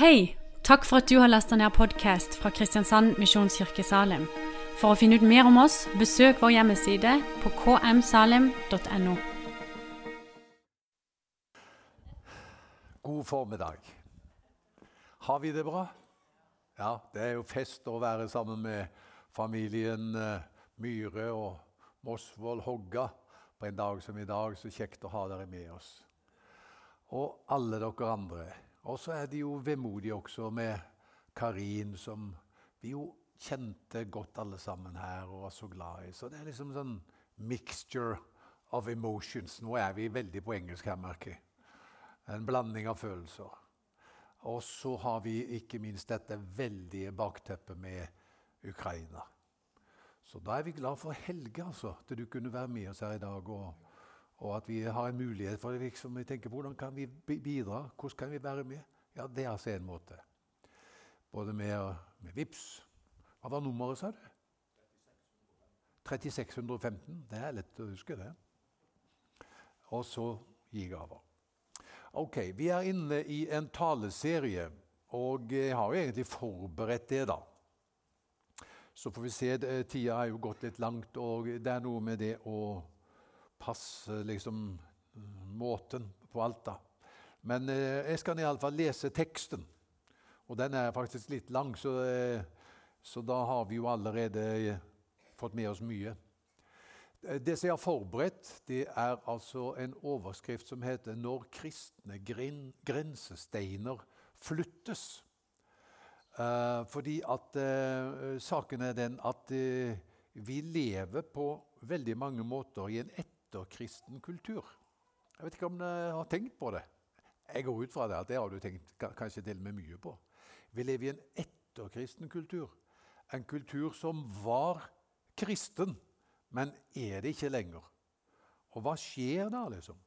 Hei! Takk for at du har lasta ned podkast fra Kristiansand Misjonskirke Salim. For å finne ut mer om oss, besøk vår hjemmeside på kmsalim.no. God formiddag. Har vi det bra? Ja, det er jo fest å være sammen med familien eh, Myhre og Mosvold Hogga på en dag som i dag. Så kjekt å ha dere med oss. Og alle dere andre. Og så er de jo vemodige også med Karin, som vi jo kjente godt alle sammen her og var så glad i. Så det er liksom sånn mixture of emotions. Nå er vi veldig på engelsk her, merker jeg. En blanding av følelser. Og så har vi ikke minst dette veldige bakteppet med Ukraina. Så da er vi glad for Helge, altså, at du kunne være med oss her i dag. Og, og at vi har en mulighet for. Liksom, vi tenker, Hvordan kan vi bidra? Hvordan kan vi være med? Ja, Det er altså en måte. Både med, med VIPS. Hva var nummeret, sa du? 3615. Det er lett å huske, det. Og så gi gaver. Ok, Vi er inne i en taleserie, og jeg har jo egentlig forberedt det, da. Så får vi se. Tida er jo gått litt langt, og det er noe med det å passe liksom måten på alt, da. Men eh, jeg skal iallfall lese teksten. Og den er faktisk litt lang, så, eh, så da har vi jo allerede eh, fått med oss mye. Eh, det som jeg har forberedt, det er altså en overskrift som heter 'Når kristne grin grensesteiner flyttes'. Eh, fordi at eh, saken er den at eh, vi lever på veldig mange måter i en etterkristen kultur. Jeg vet ikke om dere har tenkt på det. Jeg går ut fra det at det har du tenkt kanskje til og med mye på. Vi lever i en etterkristen kultur. En kultur som var kristen, men er det ikke lenger. Og hva skjer da, liksom?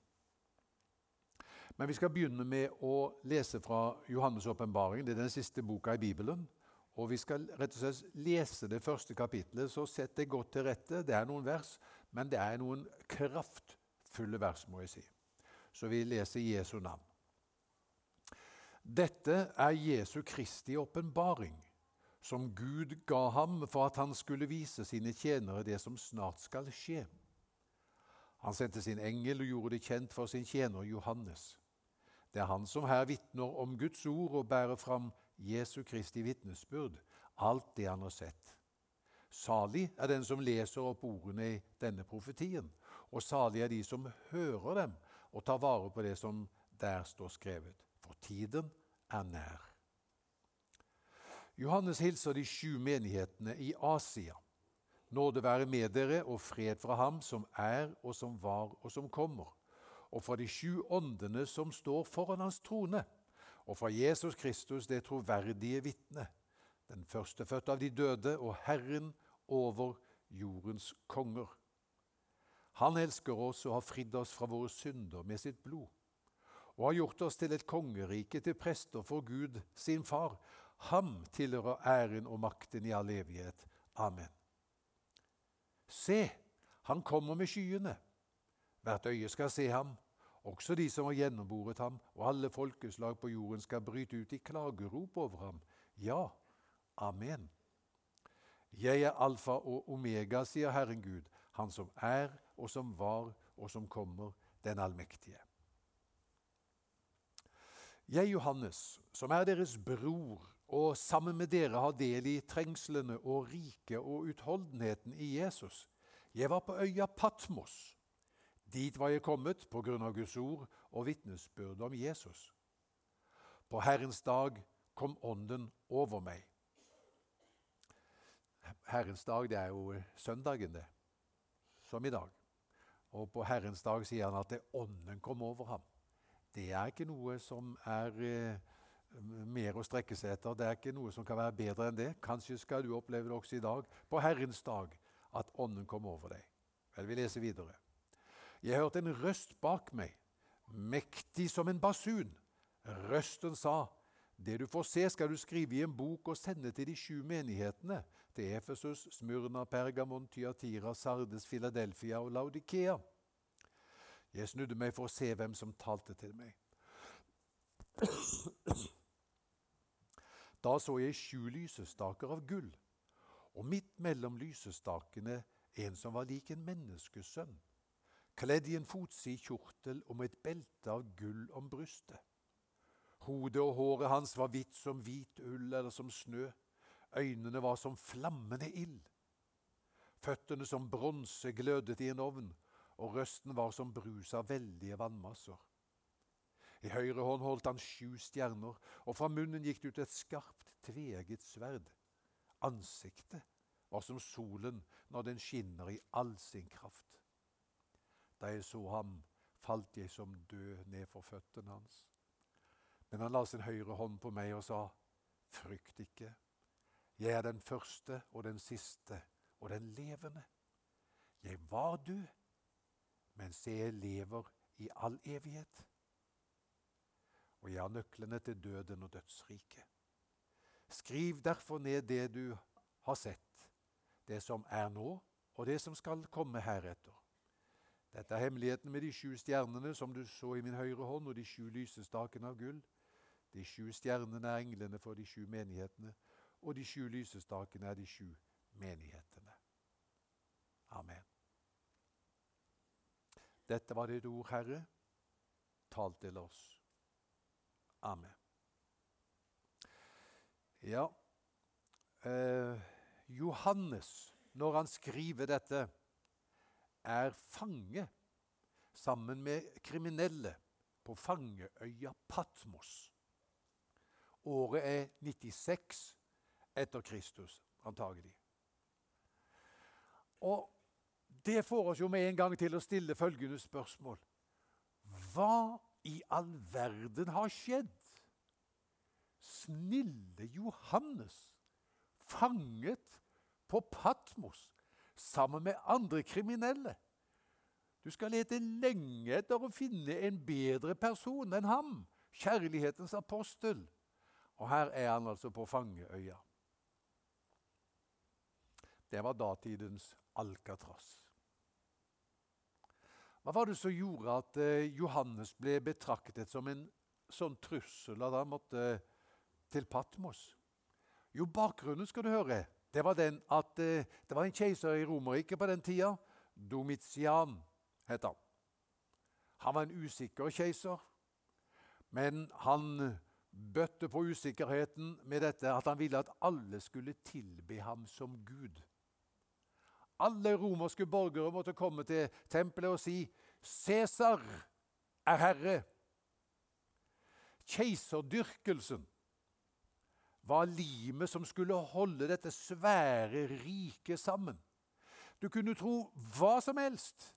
Men vi skal begynne med å lese fra Johannes' åpenbaring. Det er den siste boka i Bibelen. Og Vi skal rett og slett lese det første kapitlet, så sett det godt til rette. Det er noen vers, men det er noen kraftfulle vers, må jeg si. Så vi leser Jesu navn. Dette er Jesu Kristi åpenbaring, som Gud ga ham for at han skulle vise sine tjenere det som snart skal skje. Han sendte sin engel og gjorde det kjent for sin tjener Johannes. Det er han som her vitner om Guds ord og bærer fram Jesu Kristi vitnesbyrd, alt det han har sett. Salig er den som leser opp ordene i denne profetien, og salig er de som hører dem og tar vare på det som der står skrevet for tiden er nær. Johannes hilser de sju menighetene i Asia. Nåde være med dere og fred fra ham som er og som var og som kommer, og fra de sju åndene som står foran hans trone, og fra Jesus Kristus, det troverdige vitne, den førstefødte av de døde og Herren over jordens konger. Han elsker oss og har fridd oss fra våre synder med sitt blod og har gjort oss til et kongerike, til prester for Gud, sin far. Ham tilhører æren og makten i all evighet. Amen. Se, han kommer med skyene. Hvert øye skal se ham, også de som har gjennomboret ham, og alle folkeslag på jorden skal bryte ut i klagerop over ham. Ja, amen. Jeg er alfa og omega, sier Herren Gud, Han som er og som var og som kommer, den allmektige. Jeg, Johannes, som er deres bror, og sammen med dere har del i trengslene og riket og utholdenheten i Jesus. Jeg var på øya Patmos. Dit var jeg kommet på grunn av Guds ord og vitnesbyrd om Jesus. På Herrens dag kom Ånden over meg. Herrens dag, det er jo søndagen, det. Som i dag. Og på Herrens dag sier han at det Ånden kom over ham det er ikke noe som er eh, mer å strekke seg etter. Det er ikke noe som kan være bedre enn det. Kanskje skal du oppleve det også i dag, på Herrens dag, at Ånden kom over deg. Vel, vi leser videre. Jeg hørte en røst bak meg, mektig som en basun. Røsten sa, det du får se, skal du skrive i en bok og sende til de sju menighetene, til Efesus, Smyrna, Pergamon, Tyatira, Sardes, Filadelfia og Laudikea. Jeg snudde meg for å se hvem som talte til meg. Da så jeg sju lysestaker av gull, og midt mellom lysestakene en som var lik en menneskesønn, kledd i en fotsid kjortel og med et belte av gull om brystet. Hodet og håret hans var hvitt som hvit ull eller som snø. Øynene var som flammende ild. Føttene som bronse glødet i en ovn, og røsten var som brus av veldige vannmasser. I høyre hånd holdt han sju stjerner, og fra munnen gikk det ut et skarpt, tveegget sverd. Ansiktet var som solen når den skinner i all sin kraft. Da jeg så ham, falt jeg som død ned for føttene hans. Men han la sin høyre hånd på meg og sa, Frykt ikke, jeg er den første og den siste og den levende. Jeg var du, men se, jeg lever i all evighet. Og jeg har nøklene til døden og dødsriket. Skriv derfor ned det du har sett, det som er nå, og det som skal komme heretter. Dette er hemmeligheten med de sju stjernene som du så i min høyre hånd, og de sju lysestakene av gull. De sju stjernene er englene for de sju menighetene, og de sju lysestakene er de sju menighetene. Amen. Dette var ditt ord, Herre. Tal til oss. Amen. Ja, eh, Johannes, når han skriver dette, er fange sammen med kriminelle på fangeøya Patmos. Året er 96 etter Kristus, antagelig. Og det får oss jo med en gang til å stille følgende spørsmål. Hva i all verden har skjedd? Snille Johannes, fanget på Patmos sammen med andre kriminelle. Du skal lete lenge etter å finne en bedre person enn ham, kjærlighetens apostel. Og her er han altså på fangeøya. Det var datidens Alcatraz. Hva var det som gjorde at eh, Johannes ble betraktet som en sånn trussel at han måtte til Patmos? Jo, bakgrunnen skal du høre. Det var den at eh, det var en keiser i Romerriket på den tida. Domitian het han. Han var en usikker keiser, men han bøtte på usikkerheten med dette at han ville at alle skulle tilbe ham som Gud. Alle romerske borgere måtte komme til tempelet og si 'Cæsar er herre'. Keiserdyrkelsen var limet som skulle holde dette svære riket sammen. Du kunne tro hva som helst,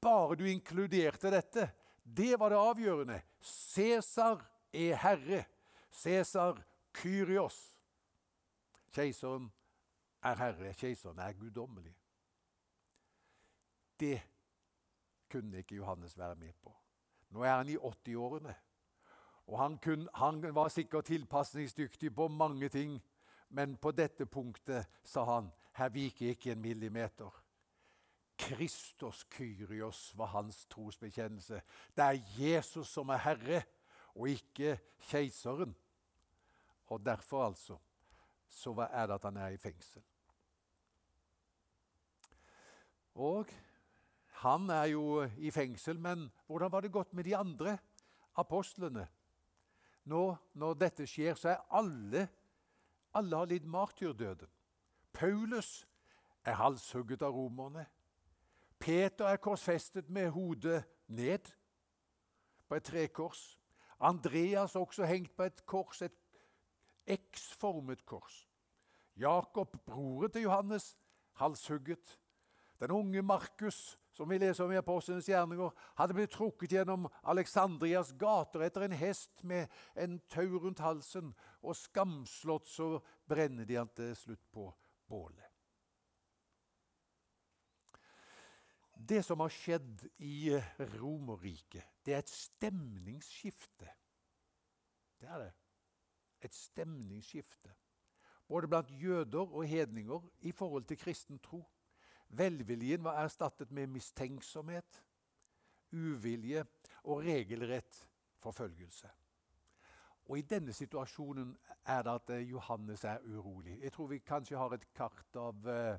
bare du inkluderte dette. Det var det avgjørende. Cæsar er herre. Cæsar Kyrios. Keiseren er herre. Keiseren er guddommelig. Det kunne ikke Johannes være med på. Nå er han i 80-årene. Og han, kun, han, var sikkert tilpasningsdyktig på mange ting, men på dette punktet sa han her viker ikke en millimeter. Kristus Kyrios var hans trosbekjennelse. Det er Jesus som er herre og ikke keiseren. Og derfor, altså, så er det at han er i fengsel. Og han er jo i fengsel, men hvordan var det gått med de andre apostlene? Nå, når dette skjer, så er alle alle har lidd martyrdøden. Paulus er halshugget av romerne. Peter er korsfestet med hodet ned på et trekors. Andreas er også hengt på et kors, et X-formet kors. Jakob, broren til Johannes, halshugget. Den unge Markus, som vi leser om i Apostlenes gjerninger, hadde blitt trukket gjennom Alexandrias gater etter en hest med en tau rundt halsen, og skamslått så brenner de han til slutt på bålet. Det som har skjedd i Romerriket, det er et stemningsskifte. Det er det. Et stemningsskifte. Både blant jøder og hedninger i forhold til kristen tro. Velviljen var erstattet med mistenksomhet, uvilje og regelrett forfølgelse. Og I denne situasjonen er det at eh, Johannes er urolig. Jeg tror vi kanskje har et kart av eh,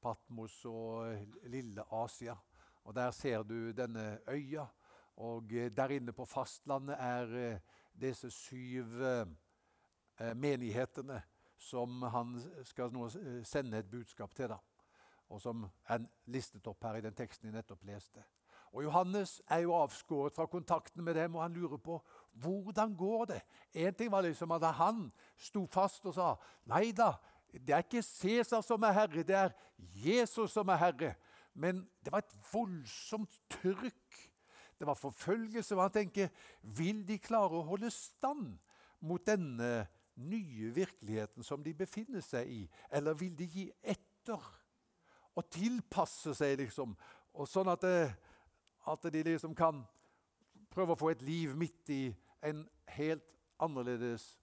Patmos og lille Asia. Og Der ser du denne øya. Og der inne på fastlandet er disse syv menighetene som han skal nå sende et budskap til. da, Og som er listet opp her i den teksten jeg nettopp leste. Og Johannes er jo avskåret fra kontakten med dem, og han lurer på hvordan går det. En ting var liksom at han sto fast og sa nei da, det er ikke Cæsar som er herre, det er Jesus som er herre. Men det var et voldsomt trykk. Det var forfølgelse. og Han tenker vil de klare å holde stand mot denne nye virkeligheten som de befinner seg i? Eller vil de gi etter og tilpasse seg, liksom? Og sånn at det, at de liksom kan prøve å få et liv midt i en helt annerledes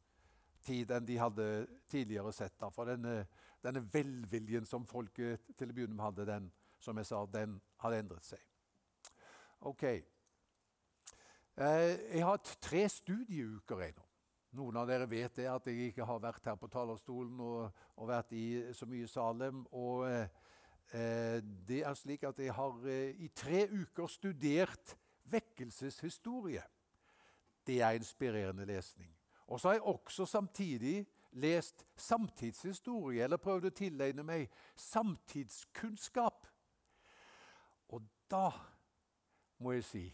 tid enn de hadde tidligere sett. Da. For denne, denne, velviljen som folket til å begynne med hadde, den, som jeg sa, den hadde endret seg. Ok. Eh, jeg har hatt tre studieuker ennå. Noen av dere vet det, at jeg ikke har vært her på talerstolen og, og vært i så mye Salem. og... Eh, Eh, det er slik at jeg har eh, i tre uker studert vekkelseshistorie. Det er inspirerende lesning. Og så har jeg også samtidig lest samtidshistorie, eller prøvd å tilegne meg samtidskunnskap. Og da må jeg si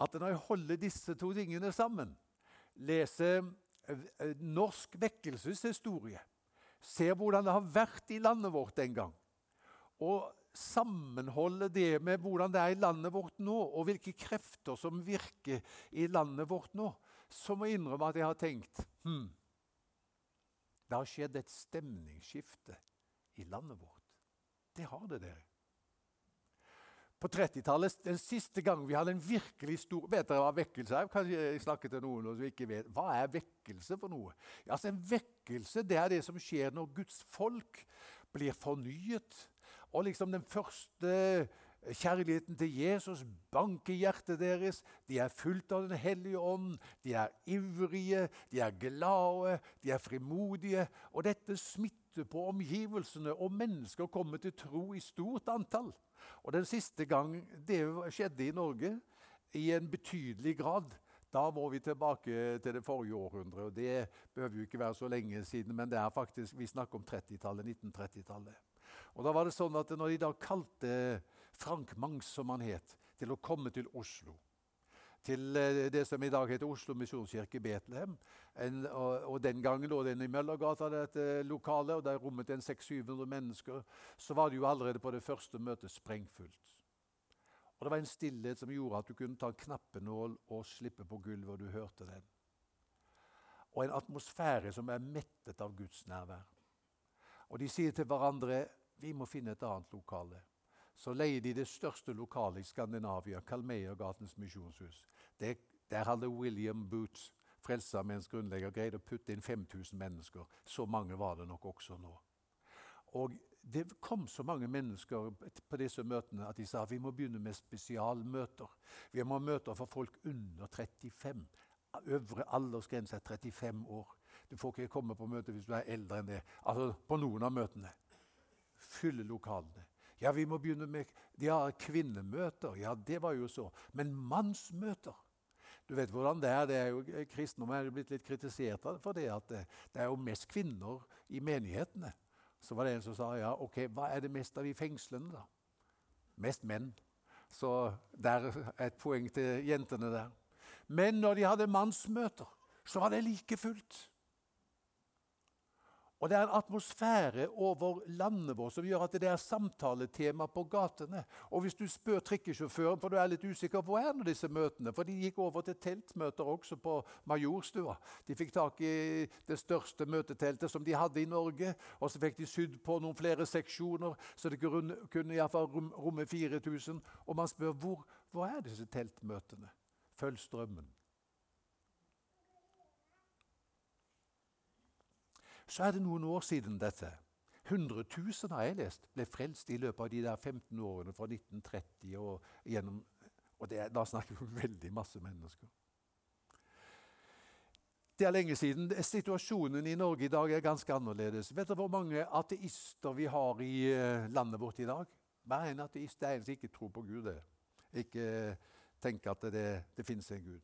at når jeg holder disse to tingene sammen, leser eh, norsk vekkelseshistorie, ser hvordan det har vært i landet vårt en gang, og sammenholde det med hvordan det er i landet vårt nå, og hvilke krefter som virker i landet vårt nå, så må jeg innrømme at jeg har tenkt hm, Det har skjedd et stemningsskifte i landet vårt. Det har det, dere. På 30-tallet, den siste gangen vi hadde en virkelig stor Vet dere hva vekkelse er? Kan jeg snakke til noen som ikke vet? Hva er vekkelse for noe? Altså, en vekkelse det er det som skjer når Guds folk blir fornyet og liksom den første kjærligheten til Jesus banker hjertet deres. De er fullt av Den hellige ånd. De er ivrige, de er glade, de er frimodige. Og dette smitter på omgivelsene, og mennesker kommer til tro i stort antall. Og Den siste gang det skjedde i Norge, i en betydelig grad, da må vi tilbake til det forrige århundret. og Det behøver jo ikke være så lenge siden, men det er faktisk, vi snakker om 30-tallet, 1930-tallet. Og da var det sånn at Når de da kalte Frank Mangs, som han het, til å komme til Oslo til eh, det som i dag heter Oslo misjonskirke Betlehem. En, og, og, Den gangen lå den i Møllergata, dette lokalet, og der rommet en 600-700 mennesker. Så var det jo allerede på det første møtet sprengfullt. Og Det var en stillhet som gjorde at du kunne ta en knappenål og slippe på gulvet, og du hørte den. Og en atmosfære som er mettet av Guds nærvær. Og de sier til hverandre vi må finne et annet lokale. Så leier de det største lokalet i Skandinavia, Kalmeiergatens misjonshus. Det, der hadde William Boots, Frelsesarmeens grunnlegger, greid å putte inn 5000 mennesker. Så mange var det nok også nå. Og Det kom så mange mennesker på disse møtene at de sa vi må begynne med spesialmøter. Vi må ha møter for folk under 35. Øvre aldersgrense er 35 år. Du får ikke komme på møte hvis du er eldre enn det. Altså på noen av møtene fylle lokalene. Ja, vi må begynne med har kvinnemøter. Ja, det var jo så. Men mannsmøter Du vet hvordan det er. det er jo Kristendom er blitt litt kritisert for det at det, det er jo mest kvinner i menighetene. Så var det en som sa ja, ok, hva er det mest av i fengslene, da? Mest menn. Så der er et poeng til jentene der. Men når de hadde mannsmøter, så var det like fullt. Og det er en atmosfære over landet vårt som gjør at det er samtaletema på gatene. Og hvis du spør trikkesjåføren, for du er litt usikker hvor er disse møtene For de gikk over til teltmøter også på Majorstua. De fikk tak i det største møteteltet som de hadde i Norge. Og så fikk de sydd på noen flere seksjoner, så det kunne iallfall romme 4000. Og man spør hvor, hvor er disse teltmøtene? Følg strømmen. Så er det noen år siden dette. 100 000 har jeg lest, ble frelst i løpet av de der 15 årene fra 1930 og gjennom Og det, da snakker vi om veldig masse mennesker. Det er lenge siden. Situasjonen i Norge i dag er ganske annerledes. Vet dere hvor mange ateister vi har i eh, landet vårt i dag? Hver en ateist er en som ikke tror på Gud. Det. Ikke tenker at det, det finnes en Gud.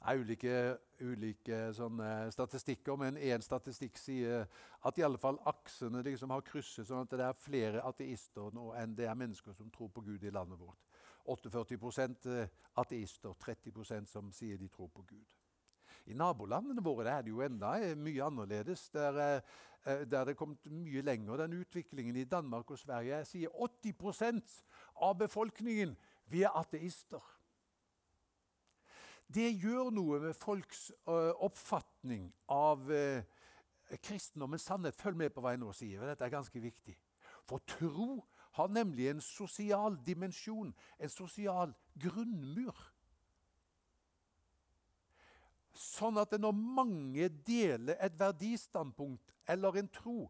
Er ulike, ulike statistikker, men én statistikk sier at i alle fall aksene liksom har krysset, sånn at det er flere ateister nå enn det er mennesker som tror på Gud i landet vårt. 48 eh, ateister, 30% som sier de tror på Gud. I nabolandene våre er det jo enda eh, mye annerledes. Der, eh, der det er kommet mye lenger, den utviklingen. I Danmark og Sverige sier 80% av befolkningen vi er ateister. Det gjør noe med folks oppfatning av kristendommens sannhet. Følg med på hva jeg nå sier. Dette er ganske viktig. For tro har nemlig en sosial dimensjon, en sosial grunnmur. Sånn at når mange deler et verdistandpunkt eller en tro,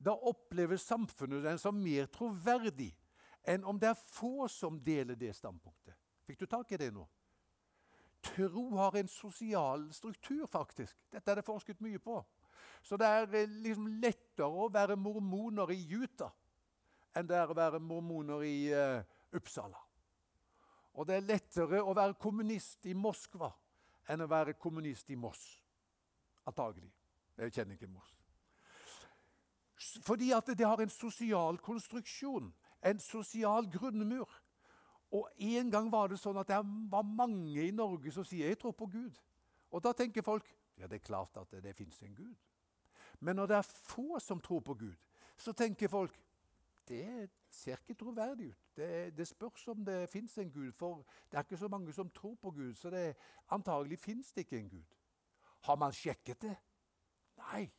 da opplever samfunnet den som mer troverdig enn om det er få som deler det standpunktet. Fikk du tak i det nå? Tro har en sosial struktur, faktisk. Dette er det forsket mye på. Så det er eh, liksom lettere å være mormoner i Utah enn det er å være mormoner i uh, Uppsala. Og det er lettere å være kommunist i Moskva enn å være kommunist i Moss. Antagelig. Jeg kjenner ikke Moss. Fordi at det har en sosial konstruksjon, en sosial grunnmur. Og En gang var det sånn at det var mange i Norge som sier 'jeg tror på Gud'. Og Da tenker folk ja, det er klart at det, det fins en Gud. Men når det er få som tror på Gud, så tenker folk det ser ikke troverdig ut. Det, det spørs om det fins en Gud, for det er ikke så mange som tror på Gud. Så det, antagelig fins det ikke en Gud. Har man sjekket det? Nei.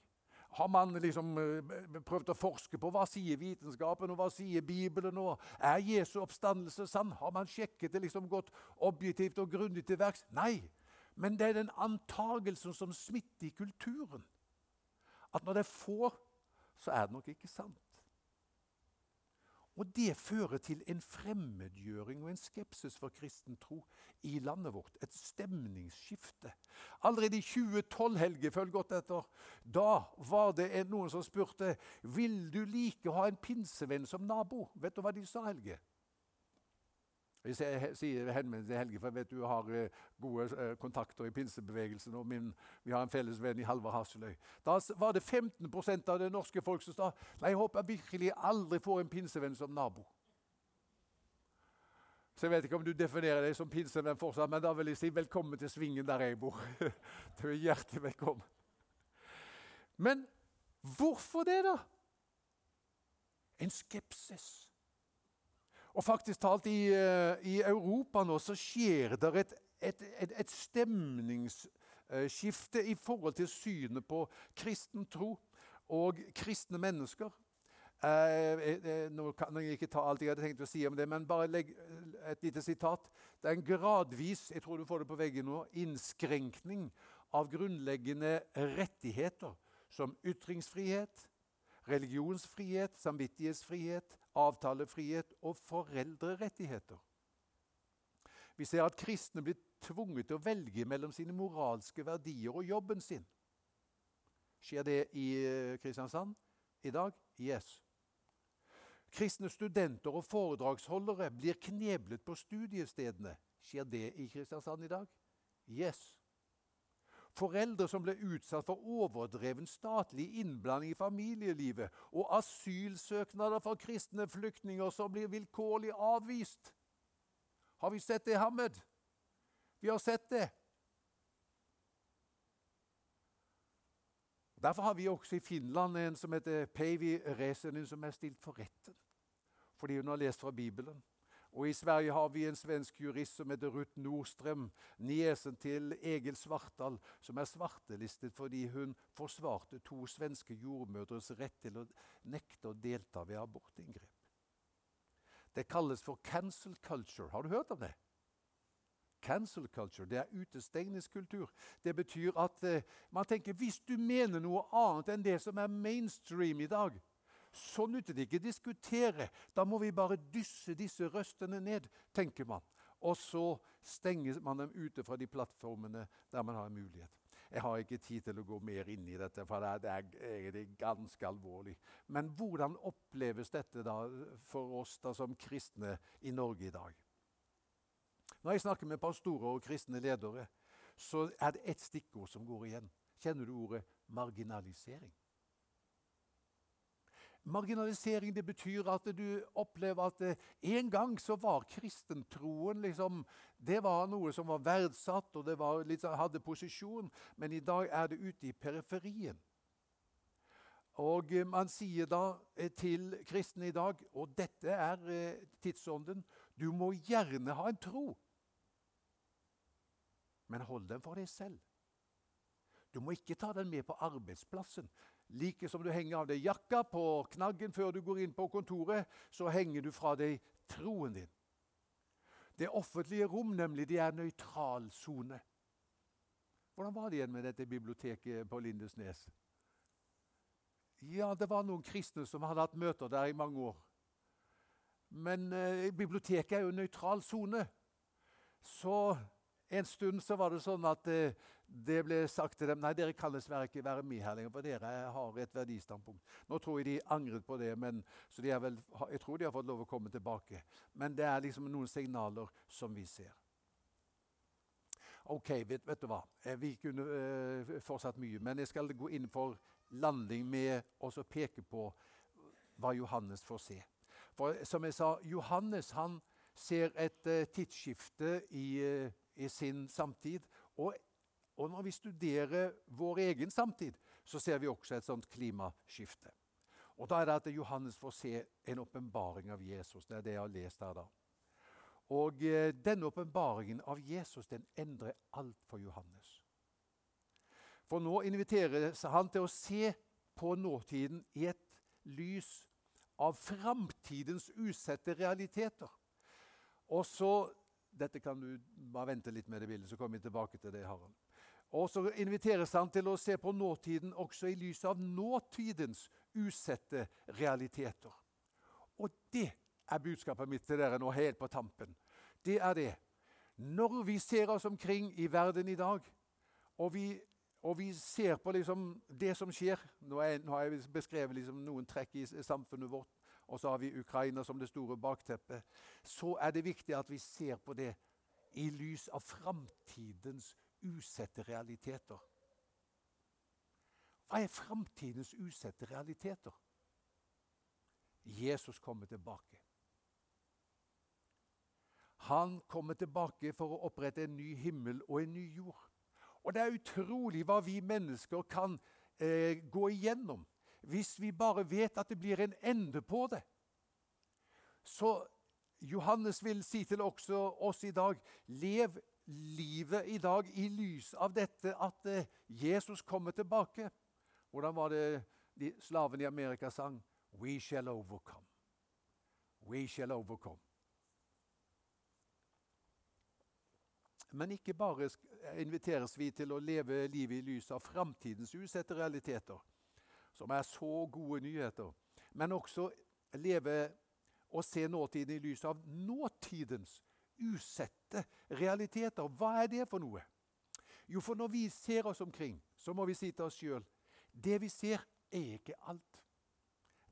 Har man liksom uh, prøvd å forske på hva sier vitenskapen og hva sier Bibelen? og Er Jesu oppstandelse sann? Har man sjekket det, liksom godt objektivt og grundig til verks? Nei. Men det er den antagelsen som smitter i kulturen. At når det er få, så er det nok ikke sant. Og Det fører til en fremmedgjøring og en skepsis for kristen tro i landet vårt. Et stemningsskifte. Allerede i 2012, Helge, følg godt etter, da var det noen som spurte vil du like å ha en pinsevenn som nabo. Vet du hva de sa, Helge? Jeg sier henvend til Helge, for jeg vet du har eh, gode eh, kontakter i pinsebevegelsen. og min, Vi har en felles venn i Halvard Hasseløy. Da var det 15% av det norske folk som sa nei, jeg håper virkelig aldri får en pinsevenn som nabo. Så Jeg vet ikke om du definerer deg som pinsevenn fortsatt, men da vil jeg si velkommen til Svingen der jeg bor. Du er hjertelig velkommen. Men hvorfor det, da? En skepsis. Og faktisk talt i, eh, i Europa nå så skjer det et, et, et, et stemningsskifte i forhold til synet på kristen tro og kristne mennesker. Eh, eh, nå kan jeg ikke ta alt jeg hadde tenkt å si om det, men bare legg et lite sitat. Det er en gradvis jeg tror du får det på veggen nå, innskrenkning av grunnleggende rettigheter som ytringsfrihet, religionsfrihet, samvittighetsfrihet, avtalefrihet og foreldrerettigheter. Vi ser at kristne blir tvunget til å velge mellom sine moralske verdier og jobben sin. Skjer det i eh, Kristiansand i dag? Yes. Kristne studenter og foredragsholdere blir kneblet på studiestedene. Skjer det i Kristiansand i dag? Yes. Foreldre som ble utsatt for overdreven statlig innblanding i familielivet, og asylsøknader for kristne flyktninger som blir vilkårlig avvist. Har vi sett det, Hammed? Vi har sett det. Derfor har vi også i Finland en som heter Peivi Resenin, som er stilt for retten fordi hun har lest fra Bibelen. Og I Sverige har vi en svensk jurist som heter Ruth Nordstrøm, niesen til Egil Svartdal, som er svartelistet fordi hun forsvarte to svenske jordmødres rett til å nekte å delta ved abortinngrep. Det kalles for cancel culture. Har du hørt om det? Cancel culture, det er utestengningskultur. Det betyr at eh, man tenker hvis du mener noe annet enn det som er mainstream i dag, så nytter det ikke å diskutere. Da må vi bare dysse disse røstene ned, tenker man. Og så stenger man dem ute fra de plattformene der man har en mulighet. Jeg har ikke tid til å gå mer inn i dette, for det er, det ganske alvorlig. Men hvordan oppleves dette da for oss da som kristne i Norge i dag? Når jeg snakker med pastorer og kristne ledere, så er det ett stikkord som går igjen. Kjenner du ordet marginalisering? Marginalisering det betyr at du opplever at eh, en gang så var kristentroen liksom, det var noe som var verdsatt, og det var, liksom, hadde posisjon, men i dag er det ute i periferien. Og eh, man sier da eh, til kristne i dag, og dette er tidsånden Du må gjerne ha en tro, men hold den for deg selv. Du må ikke ta den med på arbeidsplassen. Like som du henger av deg jakka på knaggen før du går inn på kontoret, så henger du fra deg troen din. Det offentlige rom nemlig, det er nøytral sone. Hvordan var det igjen med dette biblioteket på Lindesnes? Ja, det var noen kristne som hadde hatt møter der i mange år. Men eh, biblioteket er jo nøytral sone. Så en stund så var det sånn at eh, det ble sagt til dem nei, dere kan dessverre ikke være med her lenger, for dere har et verdistandpunkt. Nå tror jeg de angret på det, men, så de vel, jeg tror de har fått lov å komme tilbake. Men det er liksom noen signaler som vi ser. Ok, vet, vet du hva? Eh, vi kunne uh, fortsatt mye, men jeg skal gå inn for landing med å peke på hva Johannes får se. For som jeg sa, Johannes han ser et uh, tidsskifte i uh, i sin samtid. Og, og, når vi studerer vår egen samtid, så ser vi også et sånt klimaskifte. Og Da er det at Johannes får se en åpenbaring av Jesus. Det er det jeg har lest her da. Og eh, Denne åpenbaringen av Jesus den endrer alt for Johannes. For nå inviteres han til å se på nåtiden i et lys av framtidens usette realiteter. Og så dette kan du bare vente litt med det bildet, så kommer vi tilbake til det. Harald. Og Så inviteres han til å se på nåtiden også i lys av nåtidens usette realiteter. Og det er budskapet mitt til dere nå helt på tampen. Det er det. Når vi ser oss omkring i verden i dag, og vi, og vi ser på liksom det som skjer Nå, er, nå har jeg beskrevet liksom noen trekk i samfunnet vårt og så har vi Ukraina som det store bakteppet, så er det viktig at vi ser på det i lys av framtidens usette realiteter. Hva er framtidens usette realiteter? Jesus kommer tilbake. Han kommer tilbake for å opprette en ny himmel og en ny jord. Og det er utrolig hva vi mennesker kan eh, gå igjennom hvis vi bare vet at det blir en ende på det. Så Johannes vil si til også oss i dag lev livet i dag i lys av dette at eh, Jesus kommer tilbake. Hvordan var det de slavene i Amerika sang? We shall overcome. We shall overcome. Men ikke bare inviteres vi til å leve livet i lys av framtidens usette realiteter som er så gode nyheter, men også leve og se nåtiden i lys av nåtidens usette realiteter. Hva er det for noe? Jo, for når vi ser oss omkring, så må vi si til oss sjøl det vi ser, er ikke alt.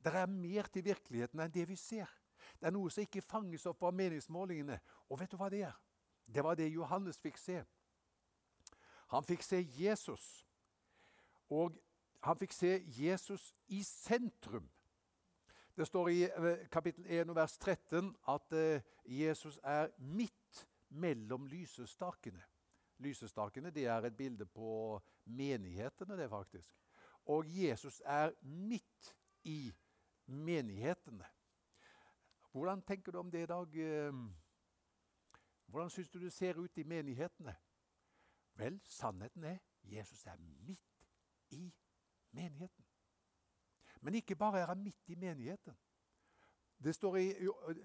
Det er mer til virkeligheten enn det vi ser. Det er noe som ikke fanges opp av meningsmålingene. Og vet du hva det er? Det var det Johannes fikk se. Han fikk se Jesus. Og han fikk se Jesus i sentrum. Det står i eh, kapittel 1 vers 13 at eh, Jesus er midt mellom lysestakene. Lysestakene det er et bilde på menighetene, det faktisk. Og Jesus er midt i menighetene. Hvordan tenker du om det i dag? Eh? Hvordan syns du det ser ut i menighetene? Vel, sannheten er Jesus er midt i menigheten. Men ikke bare er han midt i menigheten. Det står i,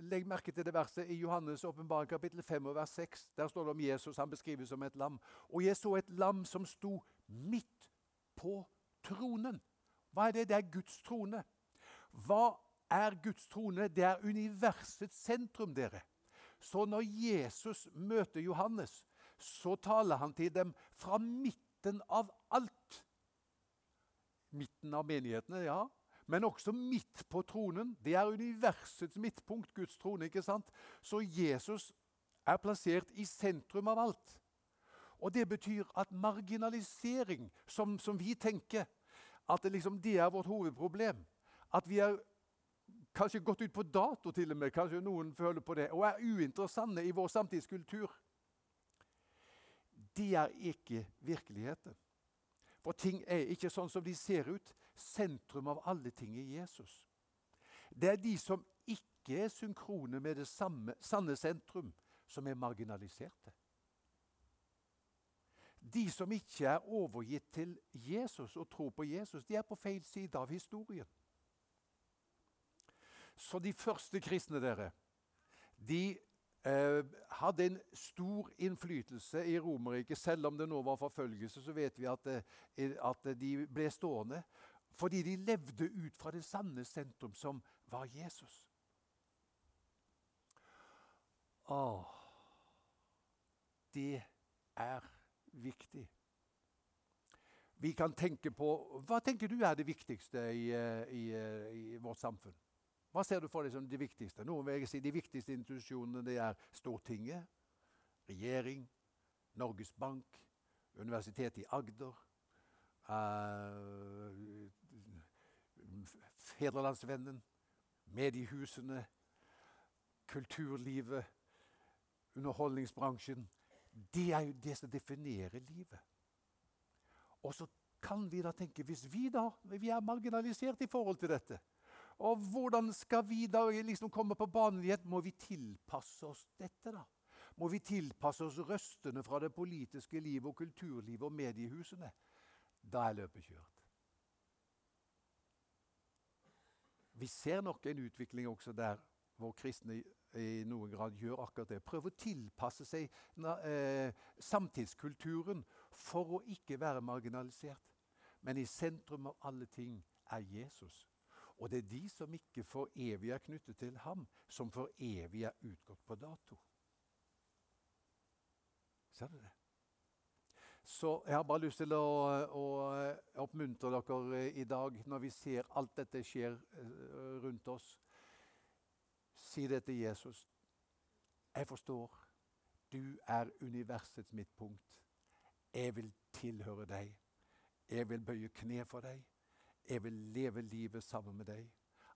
Legg merke til det verset i Johannes' åpenbaring kapittel 5 vers 6. Der står det om Jesus. Han beskrives som et lam. Og jeg så et lam som sto midt på tronen. Hva er det? Det er Guds trone. Hva er Guds trone? Det er universets sentrum, dere. Så når Jesus møter Johannes, så taler han til dem fra midten av alt. Midten av menighetene, ja. Men også midt på tronen. Det er universets midtpunkt, Guds trone. ikke sant? Så Jesus er plassert i sentrum av alt. Og Det betyr at marginalisering, som, som vi tenker, at det, liksom, det er vårt hovedproblem. At vi er kanskje gått ut på dato, til og med, kanskje noen føler på det, og er uinteressante i vår samtidskultur. Det er ikke virkeligheten. For ting er ikke sånn som de ser ut. Sentrum av alle ting er Jesus. Det er de som ikke er synkrone med det samme, sanne sentrum, som er marginaliserte. De som ikke er overgitt til Jesus og tror på Jesus, de er på feil side av historien. Så de første kristne, dere, de eh, hadde en stor innflytelse i Romerriket. Selv om det nå var forfølgelse, så vet vi at, eh, at de ble stående. Fordi de levde ut fra det sanne sentrum, som var Jesus. Åh, det er viktig. Vi kan tenke på Hva tenker du er det viktigste i, eh, i, eh, i vårt samfunn? Hva ser du for deg som det viktigste? Noen vil si De viktigste institusjonene det er Stortinget, regjering, Norges Bank, Universitetet i Agder, uh, Fedrelandsvennen, mediehusene, kulturlivet, underholdningsbransjen. Det er jo det som definerer livet. Og så kan vi da tenke Hvis vi da vi er marginalisert i forhold til dette, og hvordan skal vi da liksom komme på banen igjen? Må vi tilpasse oss dette, da? Må vi tilpasse oss røstene fra det politiske livet og kulturlivet og mediehusene? Da er løpet kjørt. Vi ser nok en utvikling også der hvor kristne i noen grad gjør akkurat det. Prøver å tilpasse seg eh, samtidskulturen for å ikke være marginalisert. Men i sentrum av alle ting er Jesus. Og det er de som ikke for evig er knyttet til ham, som for evig er utgått på dato. Ser du det? Så jeg har bare lyst til å, å oppmuntre dere i dag, når vi ser alt dette skjer eh, rundt oss. Si det til Jesus. Jeg forstår. Du er universets midtpunkt. Jeg vil tilhøre deg. Jeg vil bøye kne for deg. Jeg vil leve livet sammen med deg.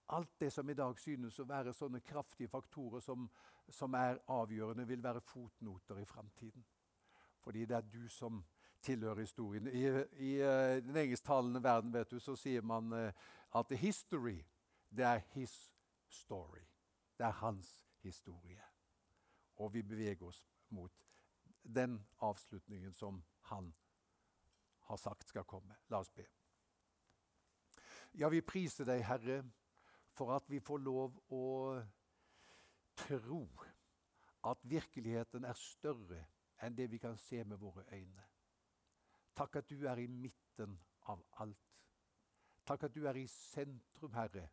Alt det som i dag synes å være sånne kraftige faktorer som, som er avgjørende, vil være fotnoter i framtiden. Fordi det er du som tilhører historien. I, i uh, den engelsktalende verden vet du, så sier man uh, at history, det er his story. Det er hans historie. Og vi beveger oss mot den avslutningen som han har sagt skal komme. La oss be. Ja, vi priser deg, Herre, for at vi får lov å tro at virkeligheten er større enn det vi kan se med våre øyne. Takk at du er i midten av alt. Takk at du er i sentrum, Herre.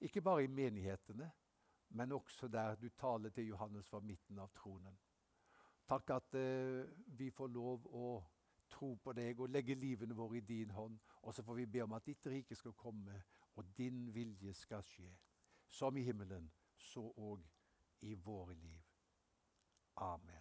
Ikke bare i menighetene, men også der du taler til Johannes fra midten av tronen. Takk at eh, vi får lov å tro på deg og legge livene våre i din hånd. Og så får vi be om at ditt rike skal komme, og din vilje skal skje. Som i himmelen, så òg i våre liv. Amen.